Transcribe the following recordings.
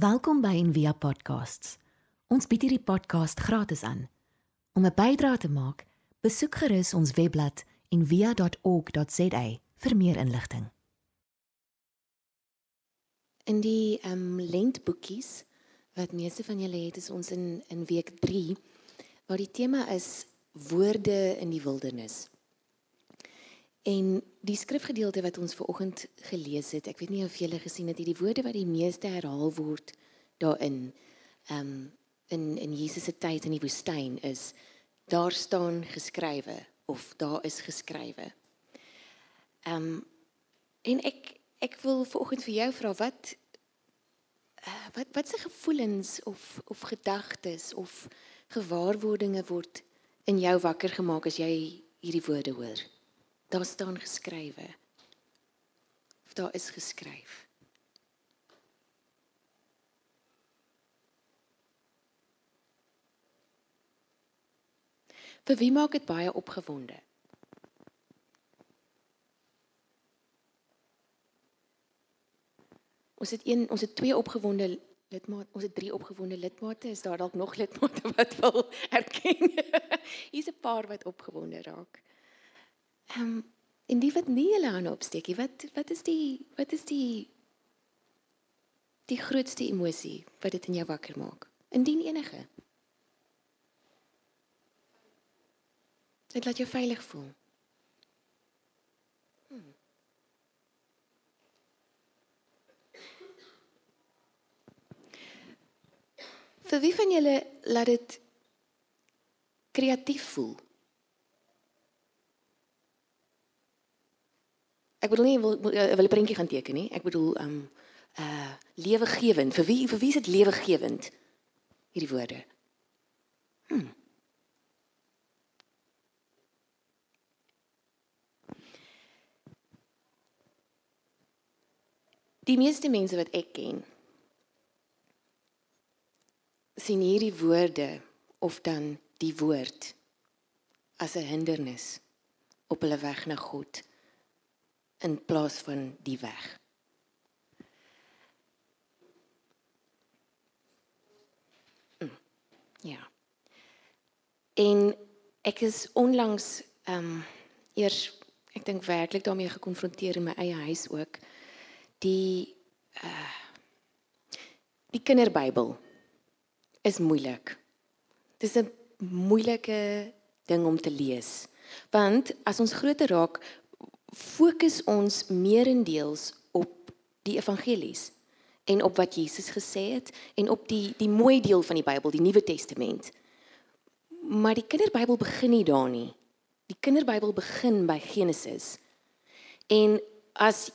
Welkom by Envia Podcasts. Ons bied hierdie podcast gratis aan. Om 'n bydrae te maak, besoek gerus ons webblad en via.org.za vir meer inligting. In die ehm um, lentboekies wat meeste van julle het, is ons in in week 3 waar die tema is woorde in die wildernis. En die skrifgedeelte wat ons ver oggend gelees het, ek weet nie of julle gesien het hierdie woorde wat die meeste herhaal word daarin. Ehm um, in in Jesus se tyd in die woestyn is daar staan geskrywe of daar is geskrywe. Ehm um, en ek ek wil vanoggend vir jou vra wat uh, wat wat se gevoelens of of gedagtes of gewaarwordinge word in jou wakker gemaak as jy hierdie woorde hoor? Daar staan geskrywe. Of daar is geskryf. Vir wie maak dit baie opgewonde? Ons het een, ons het twee opgewonde lidmate, ons het drie opgewonde lidmate. Is daar dalk nog lidmate wat wil erken? Hier's 'n paar wat opgewonde raak. Ehm um, en die wat nie hulle hande opsteek nie, wat wat is die wat is die die grootste emosie wat dit in jou wakker maak? Indien enige. Dit laat jou veilig voel. Hmm. Vir wie van julle laat dit kreatief voel? Ek bedoel nie wil wil 'n prentjie gaan teken nie. Ek bedoel um uh lewegewend. Vir wie vir wie is dit lewegewend? Hierdie woorde. Hmm. Die meeste mense wat ek ken sien hierdie woorde of dan die woord as 'n hindernis op hulle weg na God in plaas van die weg. Mm, ja. En ek is onlangs ehm um, eers ek dink werklik daarmee gekonfronteer in my eie huis ook die uh die kinderbybel is moeilik. Dis 'n moeilike ding om te lees. Want as ons groter raak, fokus ons meerendeels op die evangelies en op wat Jesus gesê het en op die die mooi deel van die Bybel, die Nuwe Testament. Maar die Kinderbybel begin nie daar nie. Die Kinderbybel begin by Genesis. En as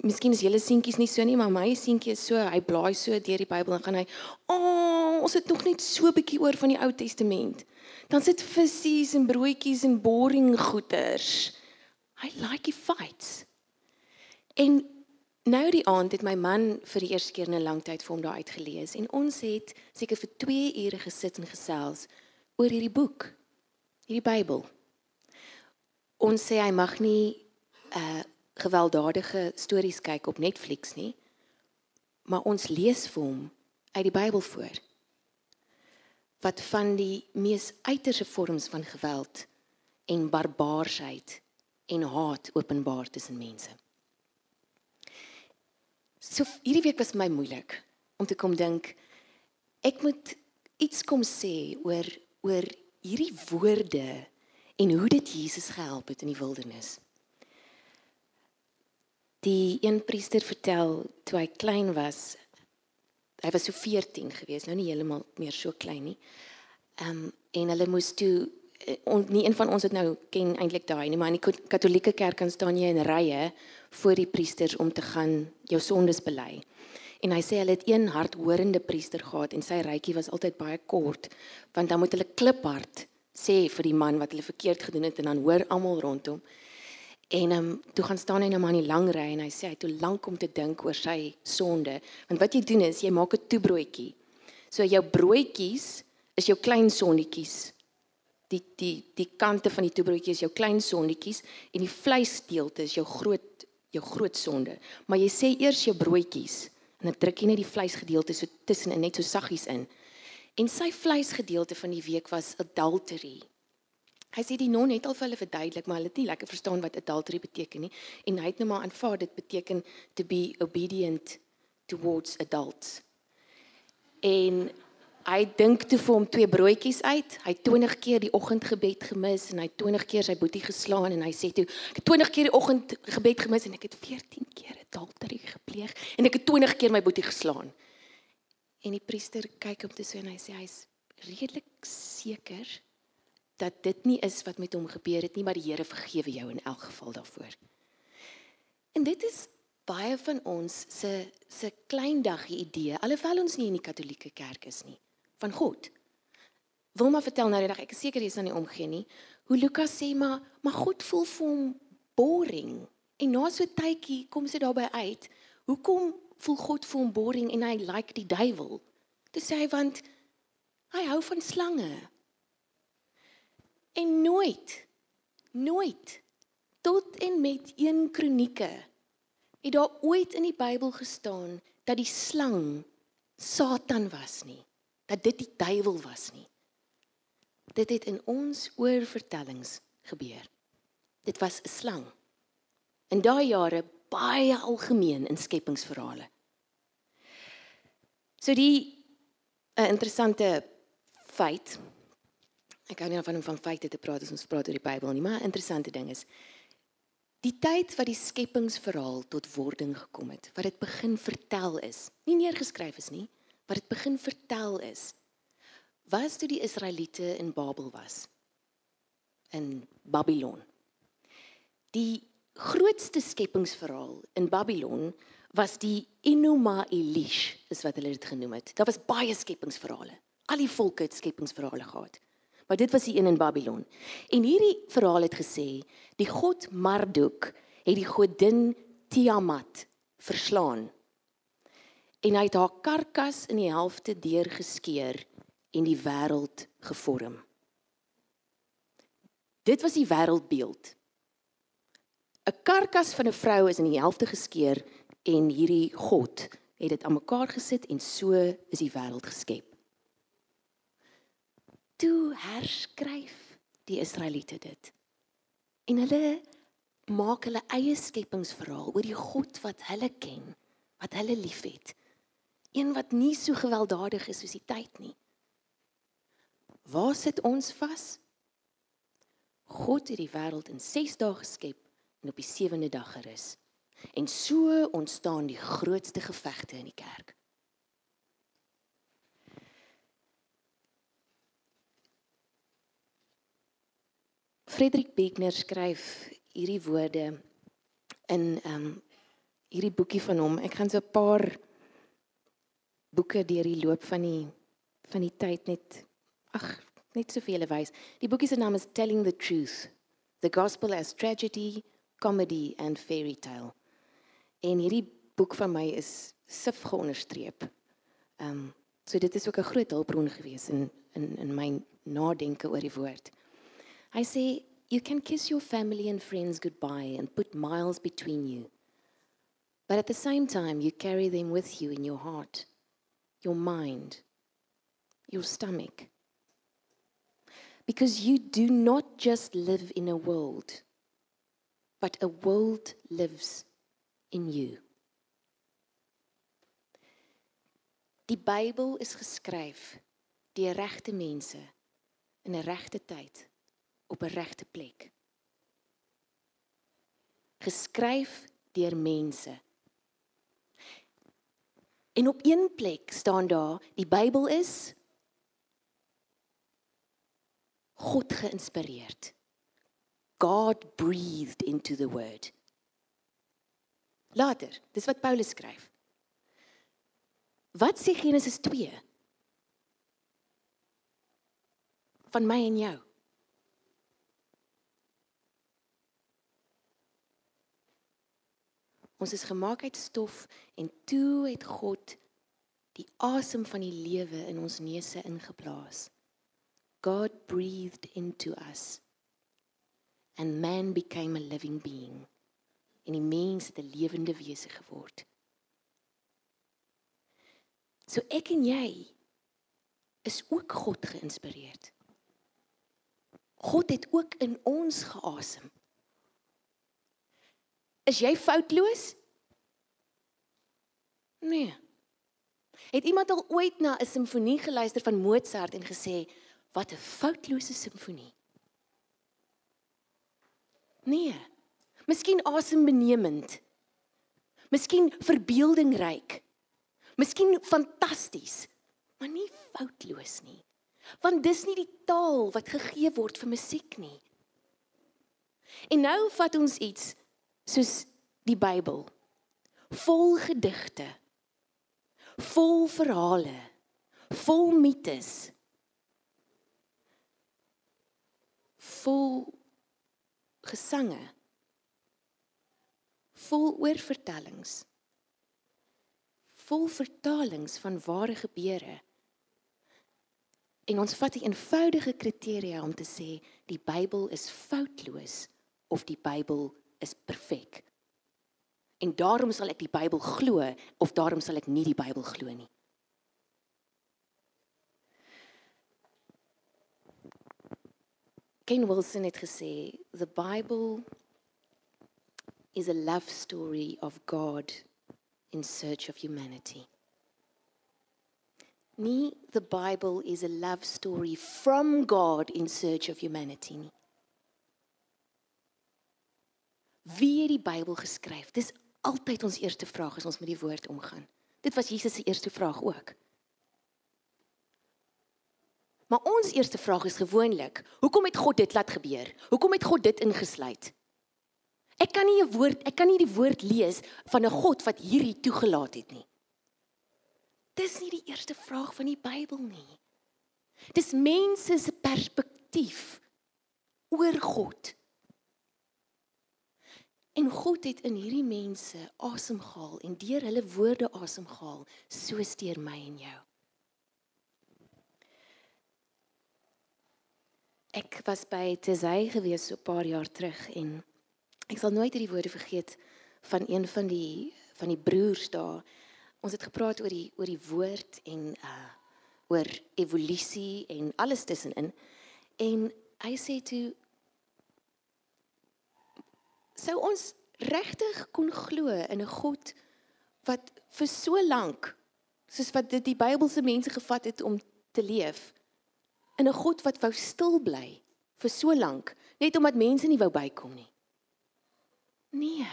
Miskien is julle seentjies nie so nie, maar my seentjie is so, hy blaai so deur die Bybel en gaan hy, "O, oh, ons het nog net so 'n bietjie oor van die Ou Testament." Dan sit visse en broodjies en boring goeters. I like die fights. En nou die aand het my man vir die eerste keer in 'n lang tyd vir hom daai uitgelees en ons het seker vir 2 ure gesit en gesels oor hierdie boek, hierdie Bybel. Ons sê hy mag nie uh gewelddadige stories kyk op Netflix nie, maar ons lees vir hom uit die Bybel voor. Wat van die mees uiterse vorms van geweld en barbaarsheid en haat openbaar tussen mense. So hierdie week was my moeilik om te kom dink ek moet iets kom sê oor oor hierdie woorde en hoe dit Jesus gehelp het in die wildernis. Die een priester vertel toe hy klein was, hy was so 14 gewees, nou nie heeltemal meer so klein nie. Ehm um, en hulle moes toe Eh, ons nie een van ons het nou ken eintlik daai nie, maar in die Katolieke kerk kan staan jy in rye voor die priesters om te gaan jou sondes bely. En hy sê hulle het een hardhorende priester gehad en sy rytjie was altyd baie kort, want dan moet hulle kliphard sê vir die man wat hulle verkeerd gedoen het en dan hoor almal rondom. En ehm um, toe gaan staan hy nou maar in die lang ry en hy sê hy het te lank om te dink oor sy sonde. Want wat jy doen is jy maak 'n toebroodjie. So jou broodjies is jou klein sondetjies die die die kante van die toebroodjie is jou klein sondetjies en die vleisdeelte is jou groot jou groot sonde. Maar jy sê eers jou broodjies en dan druk jy net die vleisgedeelte so tussenin net so saggies in. En sy vleisgedeelte van die week was adultery. Hy sê die non het al vir hulle verduidelik, maar hulle het nie lekker verstaan wat adultery beteken nie en hy het nou maar aanvaar dit beteken to be obedient towards adults. En Hy dink toe vir hom twee broodjies uit. Hy 20 keer die oggendgebed gemis en hy 20 keer sy boetie geslaan en hy sê toe ek het 20 keer die oggendgebed gemis en ek het 14 keer adultery gepleeg en ek het 20 keer my boetie geslaan. En die priester kyk hom toe so en hy sê hy's redelik seker dat dit nie is wat met hom gebeur het nie, maar die Here vergewe jou in elk geval daarvoor. En dit is baie van ons se se klein daggie idee, alhoewel ons nie in die Katolieke Kerk is nie van God. Wilma vertel nou die dag, ek is seker jy's aan die omgee nie, hoe Lukas sê maar maar God voel vir hom boring. En na so 'n tydjie kom sy daarby uit, hoekom voel God vir hom boring en hy like die duiwel? Toe sê hy want hy hou van slange. En nooit nooit tot en met 1 Kronieke het daar ooit in die Bybel gestaan dat die slang Satan was nie dat dit die duiwel was nie. Dit het in ons oorvertellings gebeur. Dit was 'n slang. In daai jare baie algemeen in skepingsverhale. So die 'n interessante feit. Ek hou nie van om van feite te praat as ons praat oor die Bybel nie, maar 'n interessante ding is die tyd wat die skepingsverhaal tot wording gekom het, wat dit begin vertel is, nie neergeskryf is nie, wat dit begin vertel is was toe die Israeliete in Babel was in Babylon. Die grootste skepingsverhaal in Babylon was die Enuma Elish is wat hulle dit genoem het. Daar was baie skepingsverhale. Al die volke het skepingsverhale gehad. Maar dit was die een in Babylon. En hierdie verhaal het gesê die god Marduk het die godin Tiamat verslaan en hy het haar karkas in die helfte deurgeskeur en die wêreld gevorm. Dit was die wêreldbeeld. 'n Karkas van 'n vrou is in die helfte geskeur en hierdie God het dit aan mekaar gesit en so is die wêreld geskep. Toe herskryf die Israeliete dit. En hulle maak hulle eie skepingsverhaal oor die God wat hulle ken, wat hulle liefhet Een wat nie so gewelddadig is soos die tyd nie. Waar sit ons vas? God het die wêreld in 6 dae geskep en op die 7de dag gerus. En so ontstaan die grootste gevegte in die kerk. Frederik Beckner skryf hierdie woorde in ehm um, hierdie boekie van hom. Ek gaan so 'n paar boeke deur die loop van die van die tyd net ag, net soveel wys. Die boekie se naam is Telling the Truth: The Gospel as Tragedy, Comedy and Fairy Tale. En hierdie boek van my is sif geonderstreep. Ehm um, so dit is ook 'n groot hulpbron gewees in in in my nadenke oor die woord. Hy sê you can kiss your family and friends goodbye and put miles between you. But at the same time you carry them with you in your heart your mind, your stomach. Because you do not just live in a world, but a world lives in you. Die Bybel is geskryf deur regte mense in 'n regte tyd op 'n regte plek. Geskryf deur mense En op een plek staan daar die Bybel is God geïnspireerd. God breathed into the word. Later, dis wat Paulus skryf. Wat sê Genesis 2? Van my en jou. Ons is gemaak uit stof en toe het God die asem van die lewe in ons neuse ingeblaas. God breathed into us and man became a living being. En die mens het 'n lewende wese geword. So ek en jy is ook God geïnspireerd. God het ook in ons geasem. Is jy foutloos? Nee. Het iemand al ooit na 'n simfonie geluister van Mozart en gesê wat 'n foutlose simfonie? Nee. Miskien asembenemend. Miskien verbeeldingryk. Miskien fantasties, maar nie foutloos nie. Want dis nie die taal wat gegee word vir musiek nie. En nou vat ons iets soos die Bybel. Vol gedigte. Vol verhale. Vol mites. Vol gesange. Vol oorvertellings. Vol vertalings van ware gebeure. En ons vat 'n eenvoudige kriteria om te sê die Bybel is foutloos of die Bybel is perfek. En daarom sal ek die Bybel glo of daarom sal ek nie die Bybel glo nie. Ken Wilson het gesê the Bible is a love story of God in search of humanity. Nie the Bible is a love story from God in search of humanity nie. Wie het die Bybel geskryf? Dis altyd ons eerste vraag as ons met die woord omgaan. Dit was Jesus se eerste vraag ook. Maar ons eerste vraag is gewoonlik, hoekom het God dit laat gebeur? Hoekom het God dit ingesluit? Ek kan nie 'n woord, ek kan nie die woord lees van 'n God wat hierdie toegelaat het nie. Dis nie die eerste vraag van die Bybel nie. Dis mense se perspektief oor God. En God het in hierdie mense asemgehaal en deur hulle woorde asemgehaal, soos deur my en jou. Ek was by Tesay gewees so 'n paar jaar terug en ek sal nooit hierdie woorde vergeet van een van die van die broers daar. Ons het gepraat oor die oor die woord en uh oor evolusie en alles tussenin. En hy sê toe sou ons regtig kon glo in 'n God wat vir so lank soos wat dit die Bybelse mense gevat het om te leef in 'n God wat wou stil bly vir so lank net omdat mense nie wou bykom nie. Nee.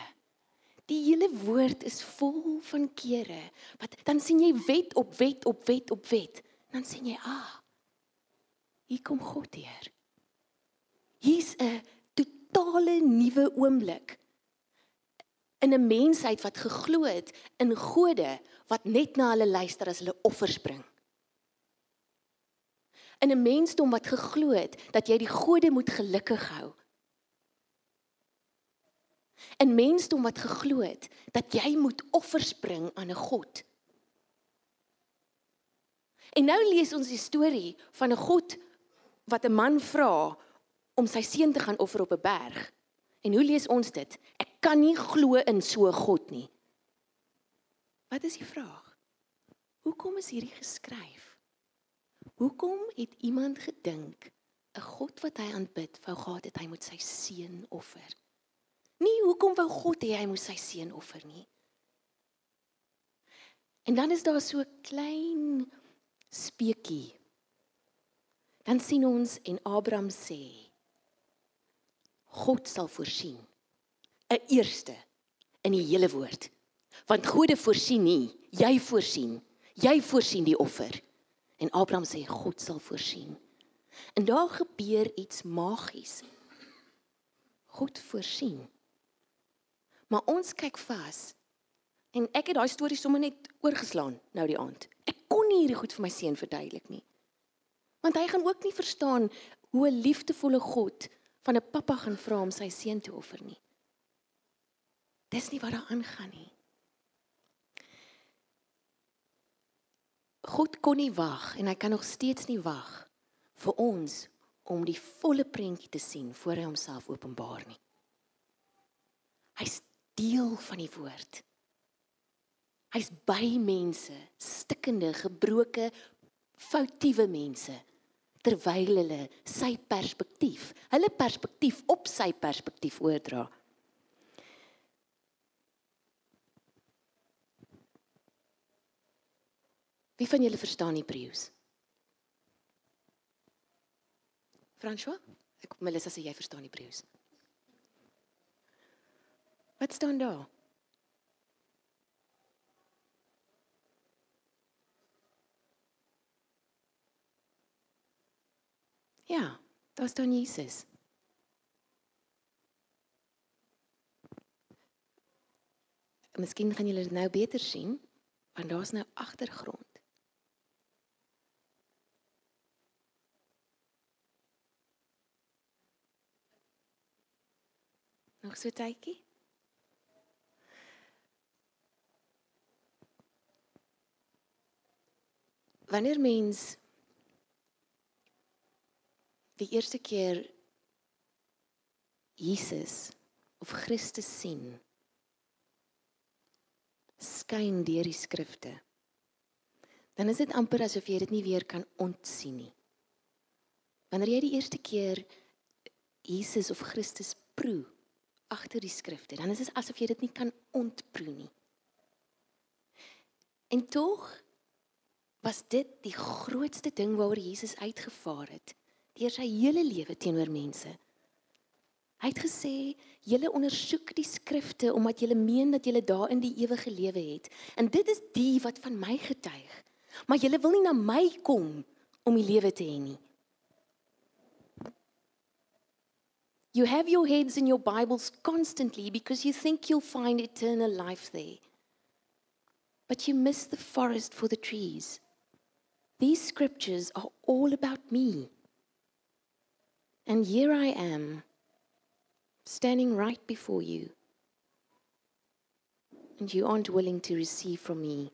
Die hele woord is vol van kere wat dan sien jy wet op wet op wet op wet. Dan sien jy, ah. Hier kom God hier. Hier's 'n totale nuwe oomblik in 'n mensheid wat geglo het in gode wat net na hulle luister as hulle offers bring. In 'n mensdom wat geglo het dat jy die gode moet gelukkig hou. In mensdom wat geglo het dat jy moet offers bring aan 'n God. En nou lees ons die storie van 'n God wat 'n man vra om sy seun te gaan offer op 'n berg. En hoe lees ons dit? Ek kan nie glo in so 'n God nie. Wat is die vraag? Hoekom is hierdie geskryf? Hoekom het iemand gedink 'n God wat hy aanbid, wou gehad het hy moet sy seun offer? Nie hoekom wou God hê hy moet sy seun offer nie. En dan is daar so 'n klein speekie. Dan sien ons en Abraham sê God sal voorsien. 'n Eerste in die hele woord. Want God voorsien nie, jy voorsien. Jy voorsien die offer. En Abraham sê God sal voorsien. En daar gebeur iets magies. God voorsien. Maar ons kyk vas. En ek het daai storie sommer net oorgeslaan nou die aand. Ek kon nie hierdie goed vir my seun verduidelik nie. Want hy gaan ook nie verstaan hoe 'n liefdevolle God van 'n pappa gaan vra om sy seun te offer nie. Dis nie wat daar aangaan nie. God kon nie wag en hy kan nog steeds nie wag vir ons om die volle prentjie te sien voor hy homself openbaar nie. Hy's deel van die woord. Hy's by mense, stikkende, gebroke, foutiewe mense terwyl hulle sy perspektief, hulle perspektief op sy perspektief oordra. Wie van julle verstaan Hebreëus? François? Ek kom Melissa sê jy verstaan Hebreëus. Wat staan daar? Ja, daar staan Jesus. Miskien gaan julle dit nou beter sien, want daar's nou agtergrond. Nog so tydjie? Wanneer mens die eerste keer Jesus of Christus sien skyn deur die skrifte dan is dit amper asof jy dit nie weer kan ontsien nie. Wanneer jy die eerste keer Jesus of Christus proe agter die skrifte dan is dit asof jy dit nie kan ontproe nie. En tog was dit die grootste ding waaroor Jesus uitgevaar het deur sy hele lewe teenoor mense. Hy het gesê, "Julle ondersoek die skrifte omdat julle meen dat julle daarin die ewige lewe het, en dit is die wat van my getuig. Maar julle wil nie na my kom om die lewe te hê nie." You have your heads in your Bibles constantly because you think you'll find eternal life there. But you miss the forest for the trees. These scriptures are all about me. And here I am, standing right before you. And you aren't willing to receive from me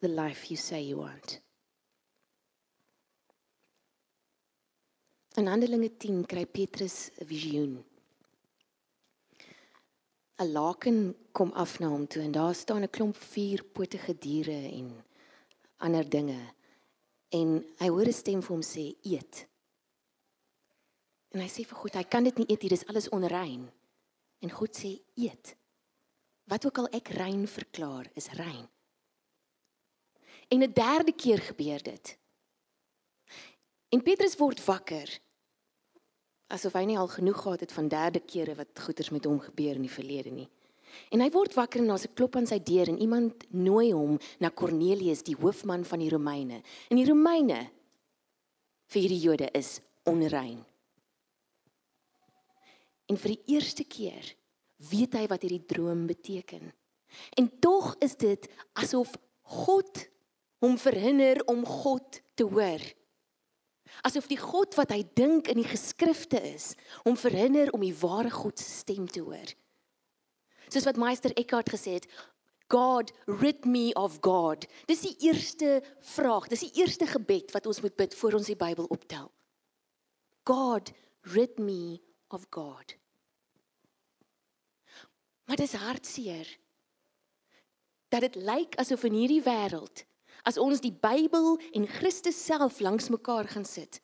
the life you say you want. In Handelinge 10 kry Petrus 'n visioen. 'n Laken kom af na hom toe en daar staan 'n klomp vierpotige diere en ander dinge. En hy hoor 'n stem vir hom sê: "Eet." En hy sê vir God, hy kan dit nie eet hier, dis alles onrein. En God sê, eet. Wat ook al ek rein verklaar, is rein. En 'n derde keer gebeur dit. En Petrus word wakker. Asof hy nie al genoeg gehad het van derde kere wat goeters met hom gebeur in die verlede nie. En hy word wakker en daar's 'n klop aan sy deur en iemand nooi hom na Kornelius, die hoofman van die Romeine. En die Romeine vir hierdie Jode is onrein. En vir die eerste keer weet hy wat hierdie droom beteken. En tog is dit asof God hom verhinder om God te hoor. Asof die God wat hy dink in die geskrifte is, hom verhinder om die ware God se stem te hoor. Soos wat Meester Eckhart gesê het, God rid me of God. Dis die eerste vraag, dis die eerste gebed wat ons moet bid voor ons die Bybel optel. God rid me of God. Maar dis hartseer. Dat dit lyk asof in hierdie wêreld as ons die Bybel en Christus self langs mekaar gaan sit,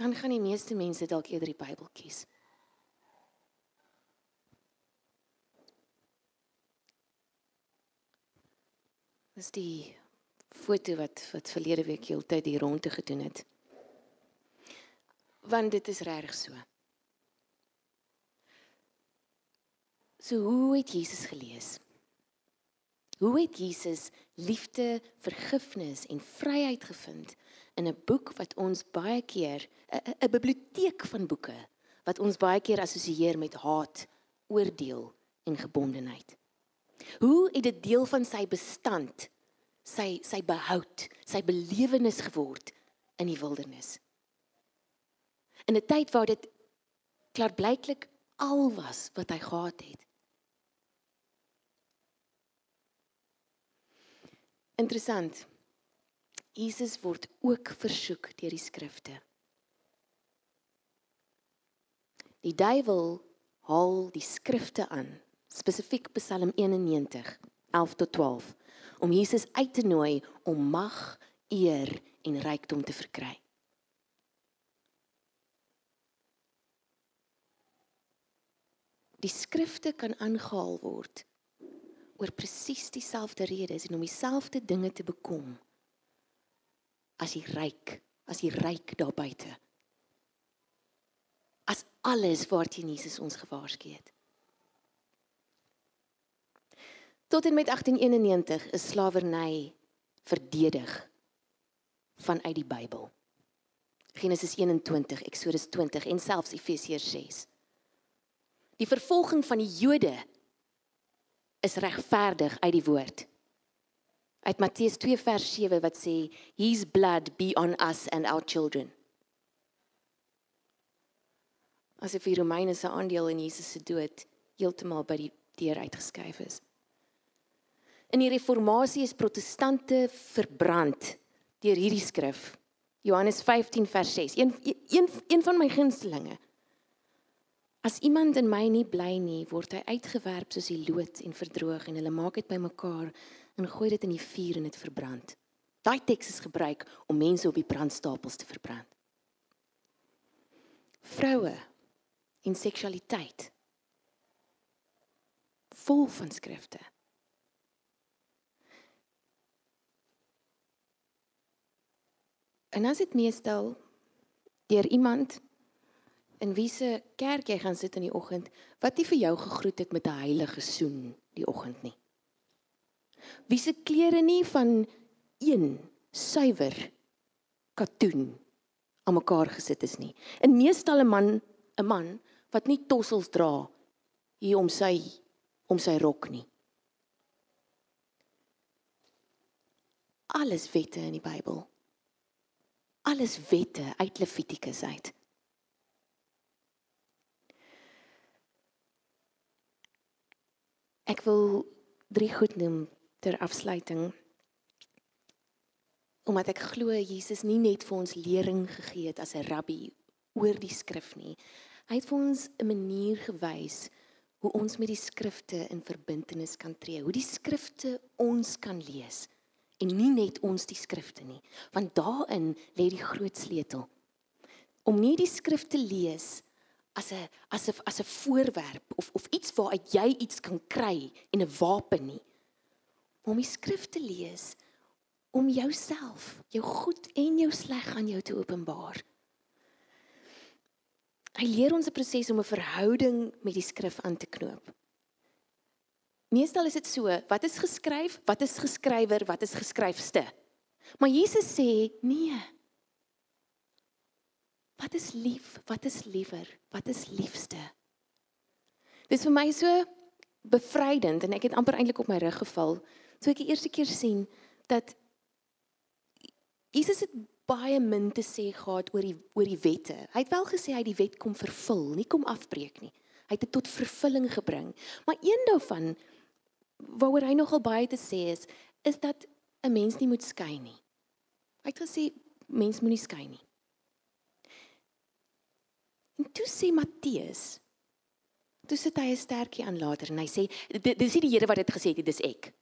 dan gaan die meeste mense dalk eerder die Bybel kies. Dis die foto wat wat verlede week heeltyd hier rondte gedoen het. Want dit is reg so. So hoe het Jesus gelees? Hoe het Jesus liefde, vergifnis en vryheid gevind in 'n boek wat ons baie keer 'n biblioteek van boeke wat ons baie keer assosieer met haat, oordeel en gebondenheid. Hoe het dit deel van sy bestand, sy sy behoud, sy belewenis geword in die wildernis? In 'n tyd waar dit klaarblyklik al was wat hy gehad het. Interessant. Jesus word ook versoek deur die skrifte. Die duiwel haal die skrifte aan spesifiek Psalm 91 11 tot 12 om Jesus uit te nooi om mag, eer en rykdom te verkry. Die skrifte kan aangehaal word oor presies dieselfde redes en om dieselfde dinge te bekom as die ryk, as die ryk daar buite. As alles waarteen Jesus ons gewaarsku het. Tot en met 1891 is slawerny verdedig vanuit die Bybel. Genesis 21, Eksodus 20 en selfs Efesiërs 6. Die vervolging van die Jode is regverdig uit die woord. Uit Matteus 2 vers 7 wat sê his blood be on us and our children. Asof die Romeine se aandeel in Jesus se dood heeltemal by die deur uitgeskuif is. In die reformatie is protestante verbrand deur hierdie skrif. Johannes 15 vers 6. Een een een van my gunstelinge. As iemand in my nie bly nie, word hy uitgewerp soos die lood en verdroog en hulle maak dit bymekaar en gooi dit in die vuur en dit verbrand. Daai teks is gebruik om mense op die brandstapels te verbrand. Vroue en seksualiteit vol van skrifte. En as dit meestal deur iemand in wie se kerk jy gaan sit in die oggend wat nie vir jou gegroet het met 'n heilige soen die oggend nie. Wie se klere nie van een suiwer katoen aan mekaar gesit is nie. En meestal 'n man, 'n man wat nie tossels dra hier om sy om sy rok nie. Alles wette in die Bybel. Alles wette uit Levitikus uit. Ek wil drie goed noem ter afsluiting. Omdat ek glo Jesus nie net vir ons lering gegee het as 'n rabbi oor die skrif nie. Hy het vir ons 'n manier gewys hoe ons met die skrifte in verbintenis kan tree, hoe die skrifte ons kan lees en nie net ons die skrifte nie, want daarin lê die groot sleutel. Om nie die skrif te lees as 'n as 'n as 'n voorwerp of of iets waaruit jy iets kan kry en 'n wapen nie. Om die skrif te lees om jouself, jou goed en jou sleg aan jou te openbaar. Hy leer ons 'n proses om 'n verhouding met die skrif aan te knoop. Meestal is dit so, wat is geskryf? Wat is geskrywer? Wat is geskryfste? Maar Jesus sê, nee. Wat is lief? Wat is liewer? Wat is liefste? Dis vir my so bevrydend en ek het amper eintlik op my rug geval toe ek die eerste keer sien dat Jesus het baie min te sê gehad oor die oor die wette. Hy het wel gesê hy die wet kom vervul, nie kom afbreek nie. Hy het dit tot vervulling gebring. Maar een daarvan waaroor hy nogal baie te sê is, is dat 'n mens nie moet skei nie. Hy het gesê mens moenie skei nie. En toe sê Matteus, toe sit hy 'n stertjie aan later en hy sê dis nie die Here wat dit gesê het, dis ek.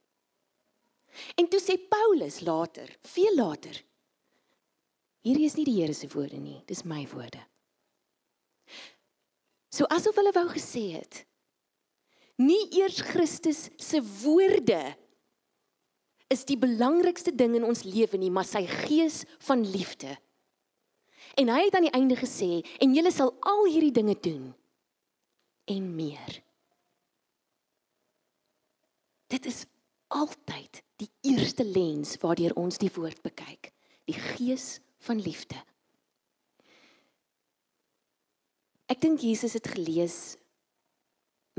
En toe sê Paulus later, veel later, hierdie is nie die Here se woorde nie, dis my woorde. So asof hulle wou gesê het, nie eers Christus se woorde is die belangrikste ding in ons lewe nie, maar sy gees van liefde. En hy het aan die einde gesê en julle sal al hierdie dinge doen en meer. Dit is altyd die eerste lens waardeur ons die woord bekyk, die gees van liefde. Ek dink Jesus het gelees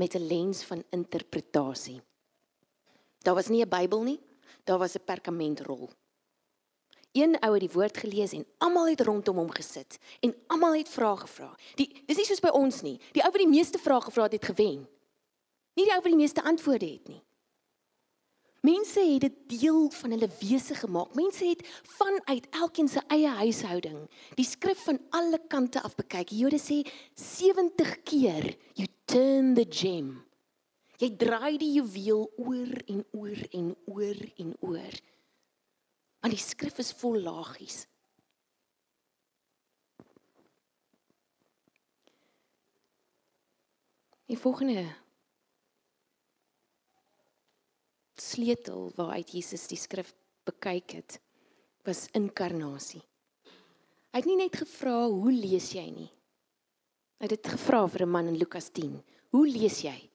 met 'n lens van interpretasie. Daar was nie 'n Bybel nie, daar was 'n perkamentrol. Een ou het die woord gelees en almal het rondom hom gesit en almal het vrae gevra. Die dis nie soos by ons nie. Die ou wat die meeste vrae gevra het, het gewen. Nie die ou wat die meeste antwoorde het nie. Mense het dit deel van hulle wese gemaak. Mense het vanuit elkeen se eie huishouding die skrif van alle kante af bekyk. Jode sê 70 keer you turn the gem. Jy draai die juweel oor en oor en oor en oor. Want die skrif is vol laagies. Die volgende sleutel waaruit Jesus die skrif bekyk het, was inkarnasie. Hy het nie net gevra hoe lees jy nie. Hy het dit gevra vir 'n man in Lukas 10. Hoe lees jy?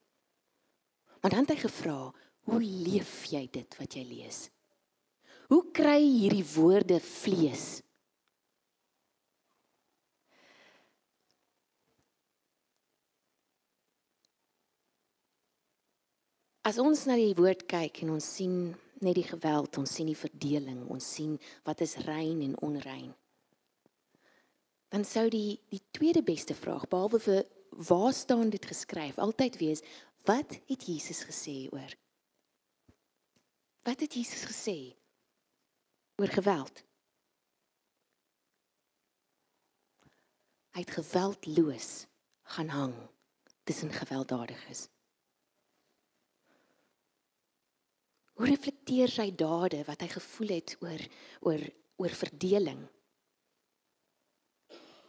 Maar dan het hy gevra, hoe leef jy dit wat jy lees? Hoe kry hierdie woorde vlees? As ons na die woord kyk en ons sien net die geweld, ons sien die verdeling, ons sien wat is rein en onrein. Dan sou die die tweede beste vraag behalwe vir waar staan dit geskryf altyd wees wat het Jesus gesê oor Wat het Jesus gesê oor geweld? Hy het geweldloos gaan hang tussen gewelddadiges. Hoe reflekteer sy dade wat hy gevoel het oor oor oor verdeling?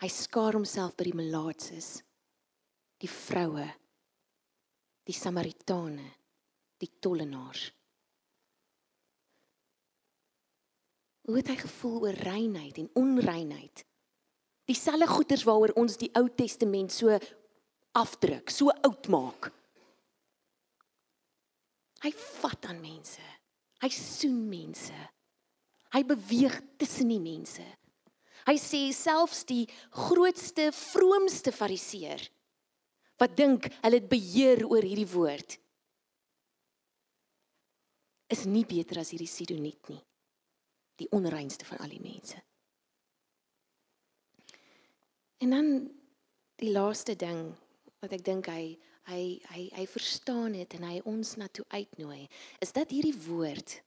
Hy skaar homself by die melaatses, die vroue, die samaritane, die tollenaars. Hoe het hy gevoel oor reinheid en onreinheid? Dieselfde goeters waaroor ons die Ou Testament so afdruk, so oud maak. Hy vat aan mense. Hy soen mense. Hy beweeg tussen die mense. Hy sê selfs die grootste, vroomste fariseer wat dink hulle het beheer oor hierdie woord is nie beter as hierdie Sidoniet nie. Die onreinste van al die mense. En dan die laaste ding wat ek dink hy hy hy hy verstaan dit en hy ons na toe uitnooi is dat hierdie woord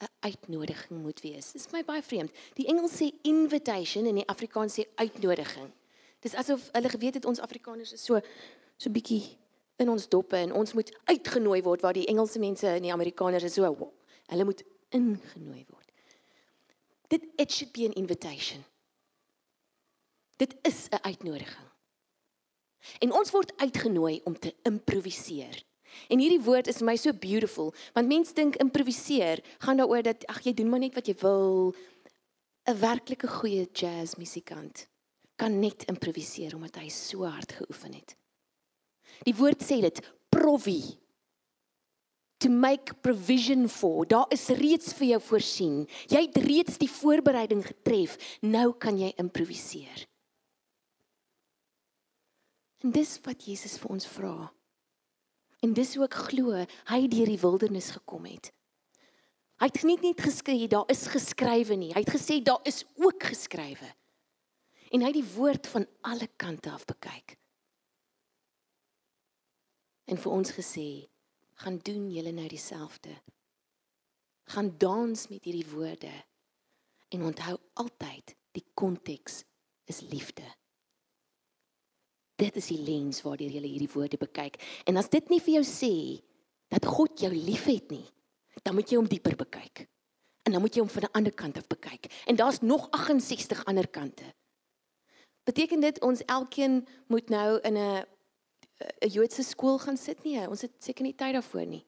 'n uitnodiging moet wees. Dis my baie vreemd. Die Engels sê invitation en die Afrikaans sê uitnodiging. Dis asof hulle geweet het ons Afrikaners is so so bietjie in ons doppe en ons moet uitgenooi word waar die Engelse mense en die Amerikaners is so hulle moet ingenooi word. Dit it should be an invitation. Dit is 'n uitnodiging. En ons word uitgenooi om te improviseer. En hierdie woord is vir my so beautiful, want mense dink improviseer gaan daaroor dat ag jy doen maar net wat jy wil. 'n Werklike goeie jazzmusikant kan net improviseer omdat hy so hard geoefen het. Die woord sê dit provi to make provision for. Daar is reeds vir jou voorsien. Jy het reeds die voorbereiding getref. Nou kan jy improviseer. En dis wat Jesus vir ons vra. En dis hoe ek glo hy deur die wildernis gekom het. Hy het nie net geskree daar is geskrywe nie. Hy het gesê daar is ook geskrywe. En hy het die woord van alle kante af bekyk. En vir ons gesê, gaan doen julle nou dieselfde. Gaan dans met hierdie woorde en onthou altyd die konteks is liefde. Dit is die lens waardeur jy hierdie woorde bekyk. En as dit nie vir jou sê dat God jou liefhet nie, dan moet jy hom dieper bekyk. En dan moet jy hom van 'n ander kant af bekyk. En daar's nog 68 ander kante. Beteken dit ons elkeen moet nou in 'n 'n Joodse skool gaan sit nie? Ons het seker nie tyd daarvoor nie.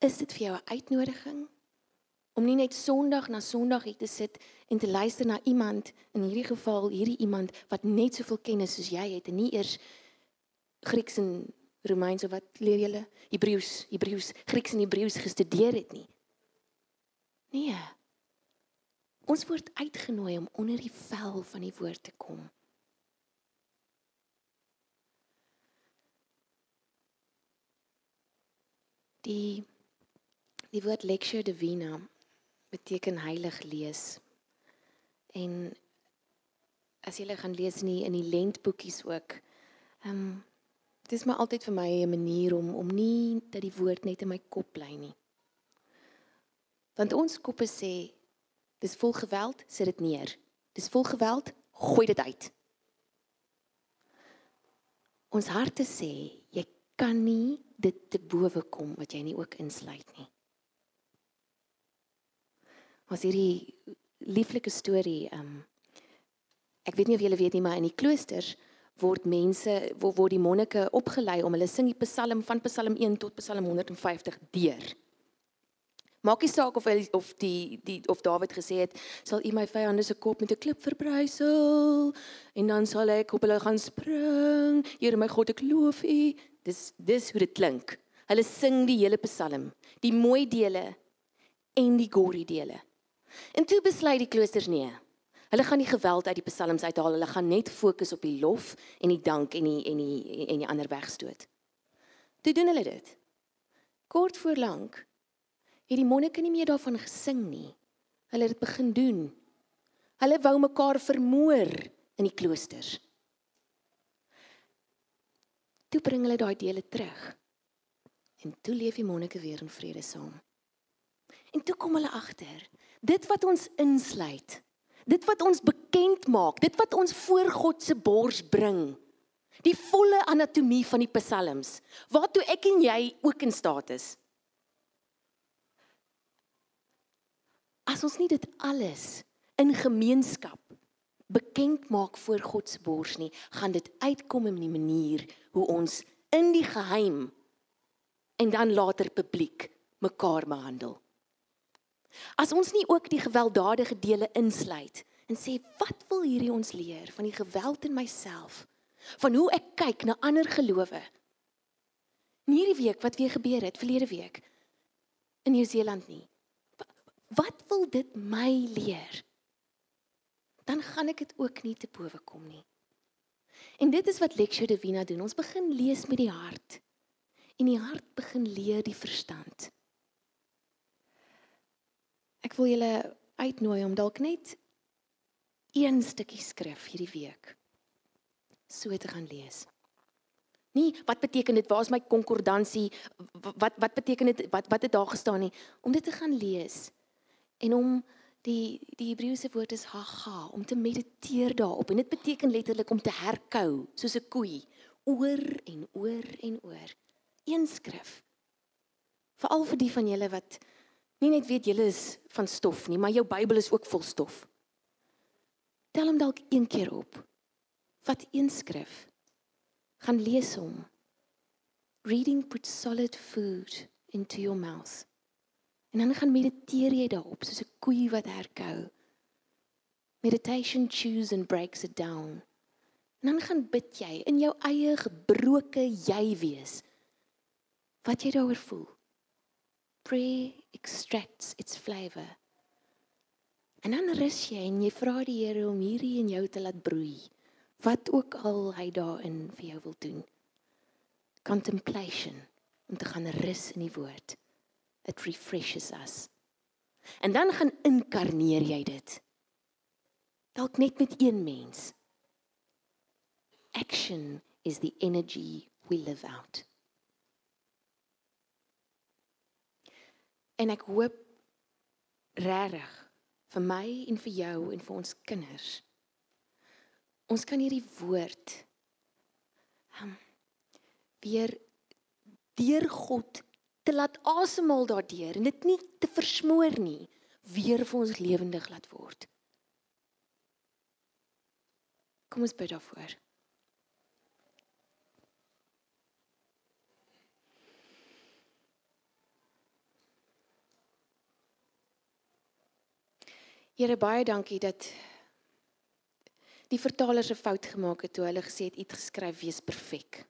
Is dit vir jou 'n uitnodiging? om nie net Sondag na Sondag hier te sit en te luister na iemand in hierdie geval hierdie iemand wat net soveel kennis soos jy het en nie eers Grieks en Romeins of wat leer julle Hebreëus Hebreëus Grieks en Hebreëus gestudeer het nie. Nee. Ons word uitgenooi om onder die vel van die woord te kom. Die die woord lectio divina beteken heilig lees. En as jy gaan lees in die, in die lentboekies ook. Ehm um, dis maar altyd vir my 'n manier om om nie dat die woord net in my kop bly nie. Want ons koppe sê dis vol geweld, sit dit neer. Dis vol geweld, gooi dit uit. Ons harte sê kan nie dit te bowe kom wat jy nie ook insluit nie. Was hierdie lieflike storie um ek weet nie of julle weet nie maar in die kloosters word mense word, word die monnike opgelei om hulle sing die Psalm van Psalm 1 tot Psalm 150 deur. Maak nie saak of hy, of die die of Dawid gesê het sal u my vyande se kop met 'n klip verbrysel en dan sal ek op hulle gaan spring. Here my God ek loof u. Dis dis hoe dit klink. Hulle sing die hele Psalm, die mooi dele en die gory dele. En toe besluit die kloosters nee. Hulle gaan nie geweld uit die psalms uithaal, hulle gaan net fokus op die lof en die dank en die en die en die ander wegstoot. Toe doen hulle dit. Kort voor lank het die monnike nie meer daarvan gesing nie. Hulle het dit begin doen. Hulle wou mekaar vermoor in die kloosters. Toe bring hulle daai dele terug. En toe leef die monnike weer in vrede saam. En toe kom hulle agter, dit wat ons insluit dit wat ons bekend maak, dit wat ons voor God se bors bring. Die volle anatomie van die psalms, waartoe ek en jy ook in staat is. As ons nie dit alles in gemeenskap bekend maak voor God se bors nie, gaan dit uitkom in die manier hoe ons in die geheim en dan later publiek mekaar behandel. As ons nie ook die gewelddadige dele insluit en sê wat wil hierdie ons leer van die geweld in myself, van hoe ek kyk na ander gelowe. In hierdie week wat weer gebeur het, verlede week in Nieu-Seeland nie. Wat wil dit my leer? Dan gaan ek dit ook nie te bowe kom nie. En dit is wat Lectio Divina doen. Ons begin lees met die hart. En die hart begin leer die verstand. Ek wil julle uitnooi om dalk net een stukkie skrif hierdie week so te gaan lees. Nie wat beteken dit? Waar is my konkordansie? Wat wat beteken dit? Wat wat het daar gestaan nie? Om dit te gaan lees en om die die Hebreëse woord is haga om te mediteer daarop en dit beteken letterlik om te herkou soos 'n koei oor en oor en oor. Een skrif. Veral vir die van julle wat nie net weet julle is van stof nie, maar jou Bybel is ook vol stof. Tel hom dalk een keer op. Vat een skrif. Gaan lees hom. Reading puts solid food into your mouth. En dan gaan mediteer jy daarop soos 'n koei wat herkou. Meditation chews and breaks it down. En dan gaan bid jy in jou eie gebroke jy wees. Wat jy daaroor voel prayer extracts its flavor. En dan rus jy en jy vra die Here om hierdie in jou te laat broei. Wat ook al hy daarin vir jou wil doen. Contemplation om te gaan rus in die woord. It refreshes us. En dan gaan inkarneer jy dit. Dalk net met een mens. Action is the energy we live out. En ek hoop regtig vir my en vir jou en vir ons kinders. Ons kan hierdie woord um, weer deur God te laat asemhaal daardeur en dit nie te versmoor nie, weer vir ons lewendig laat word. Kom ons bid daarvoor. Here baie dankie dat die vertalers 'n fout gemaak het toe hulle gesê het iets geskryf wees perfek.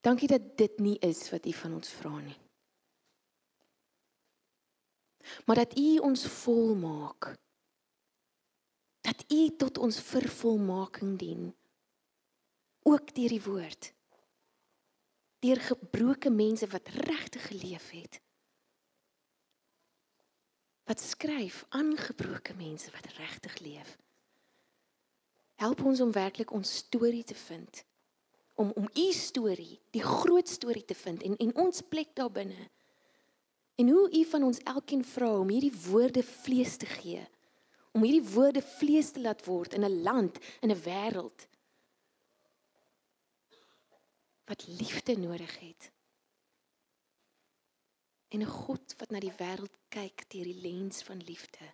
Dankie dat dit nie is wat U van ons vra nie. Maar dat U ons volmaak. Dat U tot ons vervolmaking dien. Ook deur die woord. Deur gebroke mense wat regtig geleef het wat skryf aan gebroke mense wat regtig leef. Help ons om werklik ons storie te vind om om u storie, die groot storie te vind en en ons plek daarbinne. En hoe u van ons elkeen vra om hierdie woorde vlees te gee, om hierdie woorde vlees te laat word in 'n land, in 'n wêreld wat liefde nodig het. En 'n God wat na die wêreld kyk deur die lens van liefde.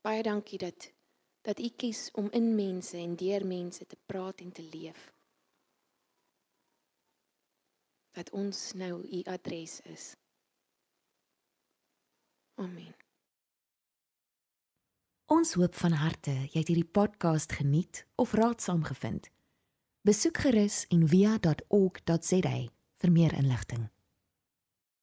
Baie dankie dat dat U kies om in mense en deur mense te praat en te leef. Dat ons nou U adres is. Amen. Ons hoop van harte jy het hierdie podcast geniet of raadsaam gevind. Besoek gerus en via.ok.za vir meer inligting.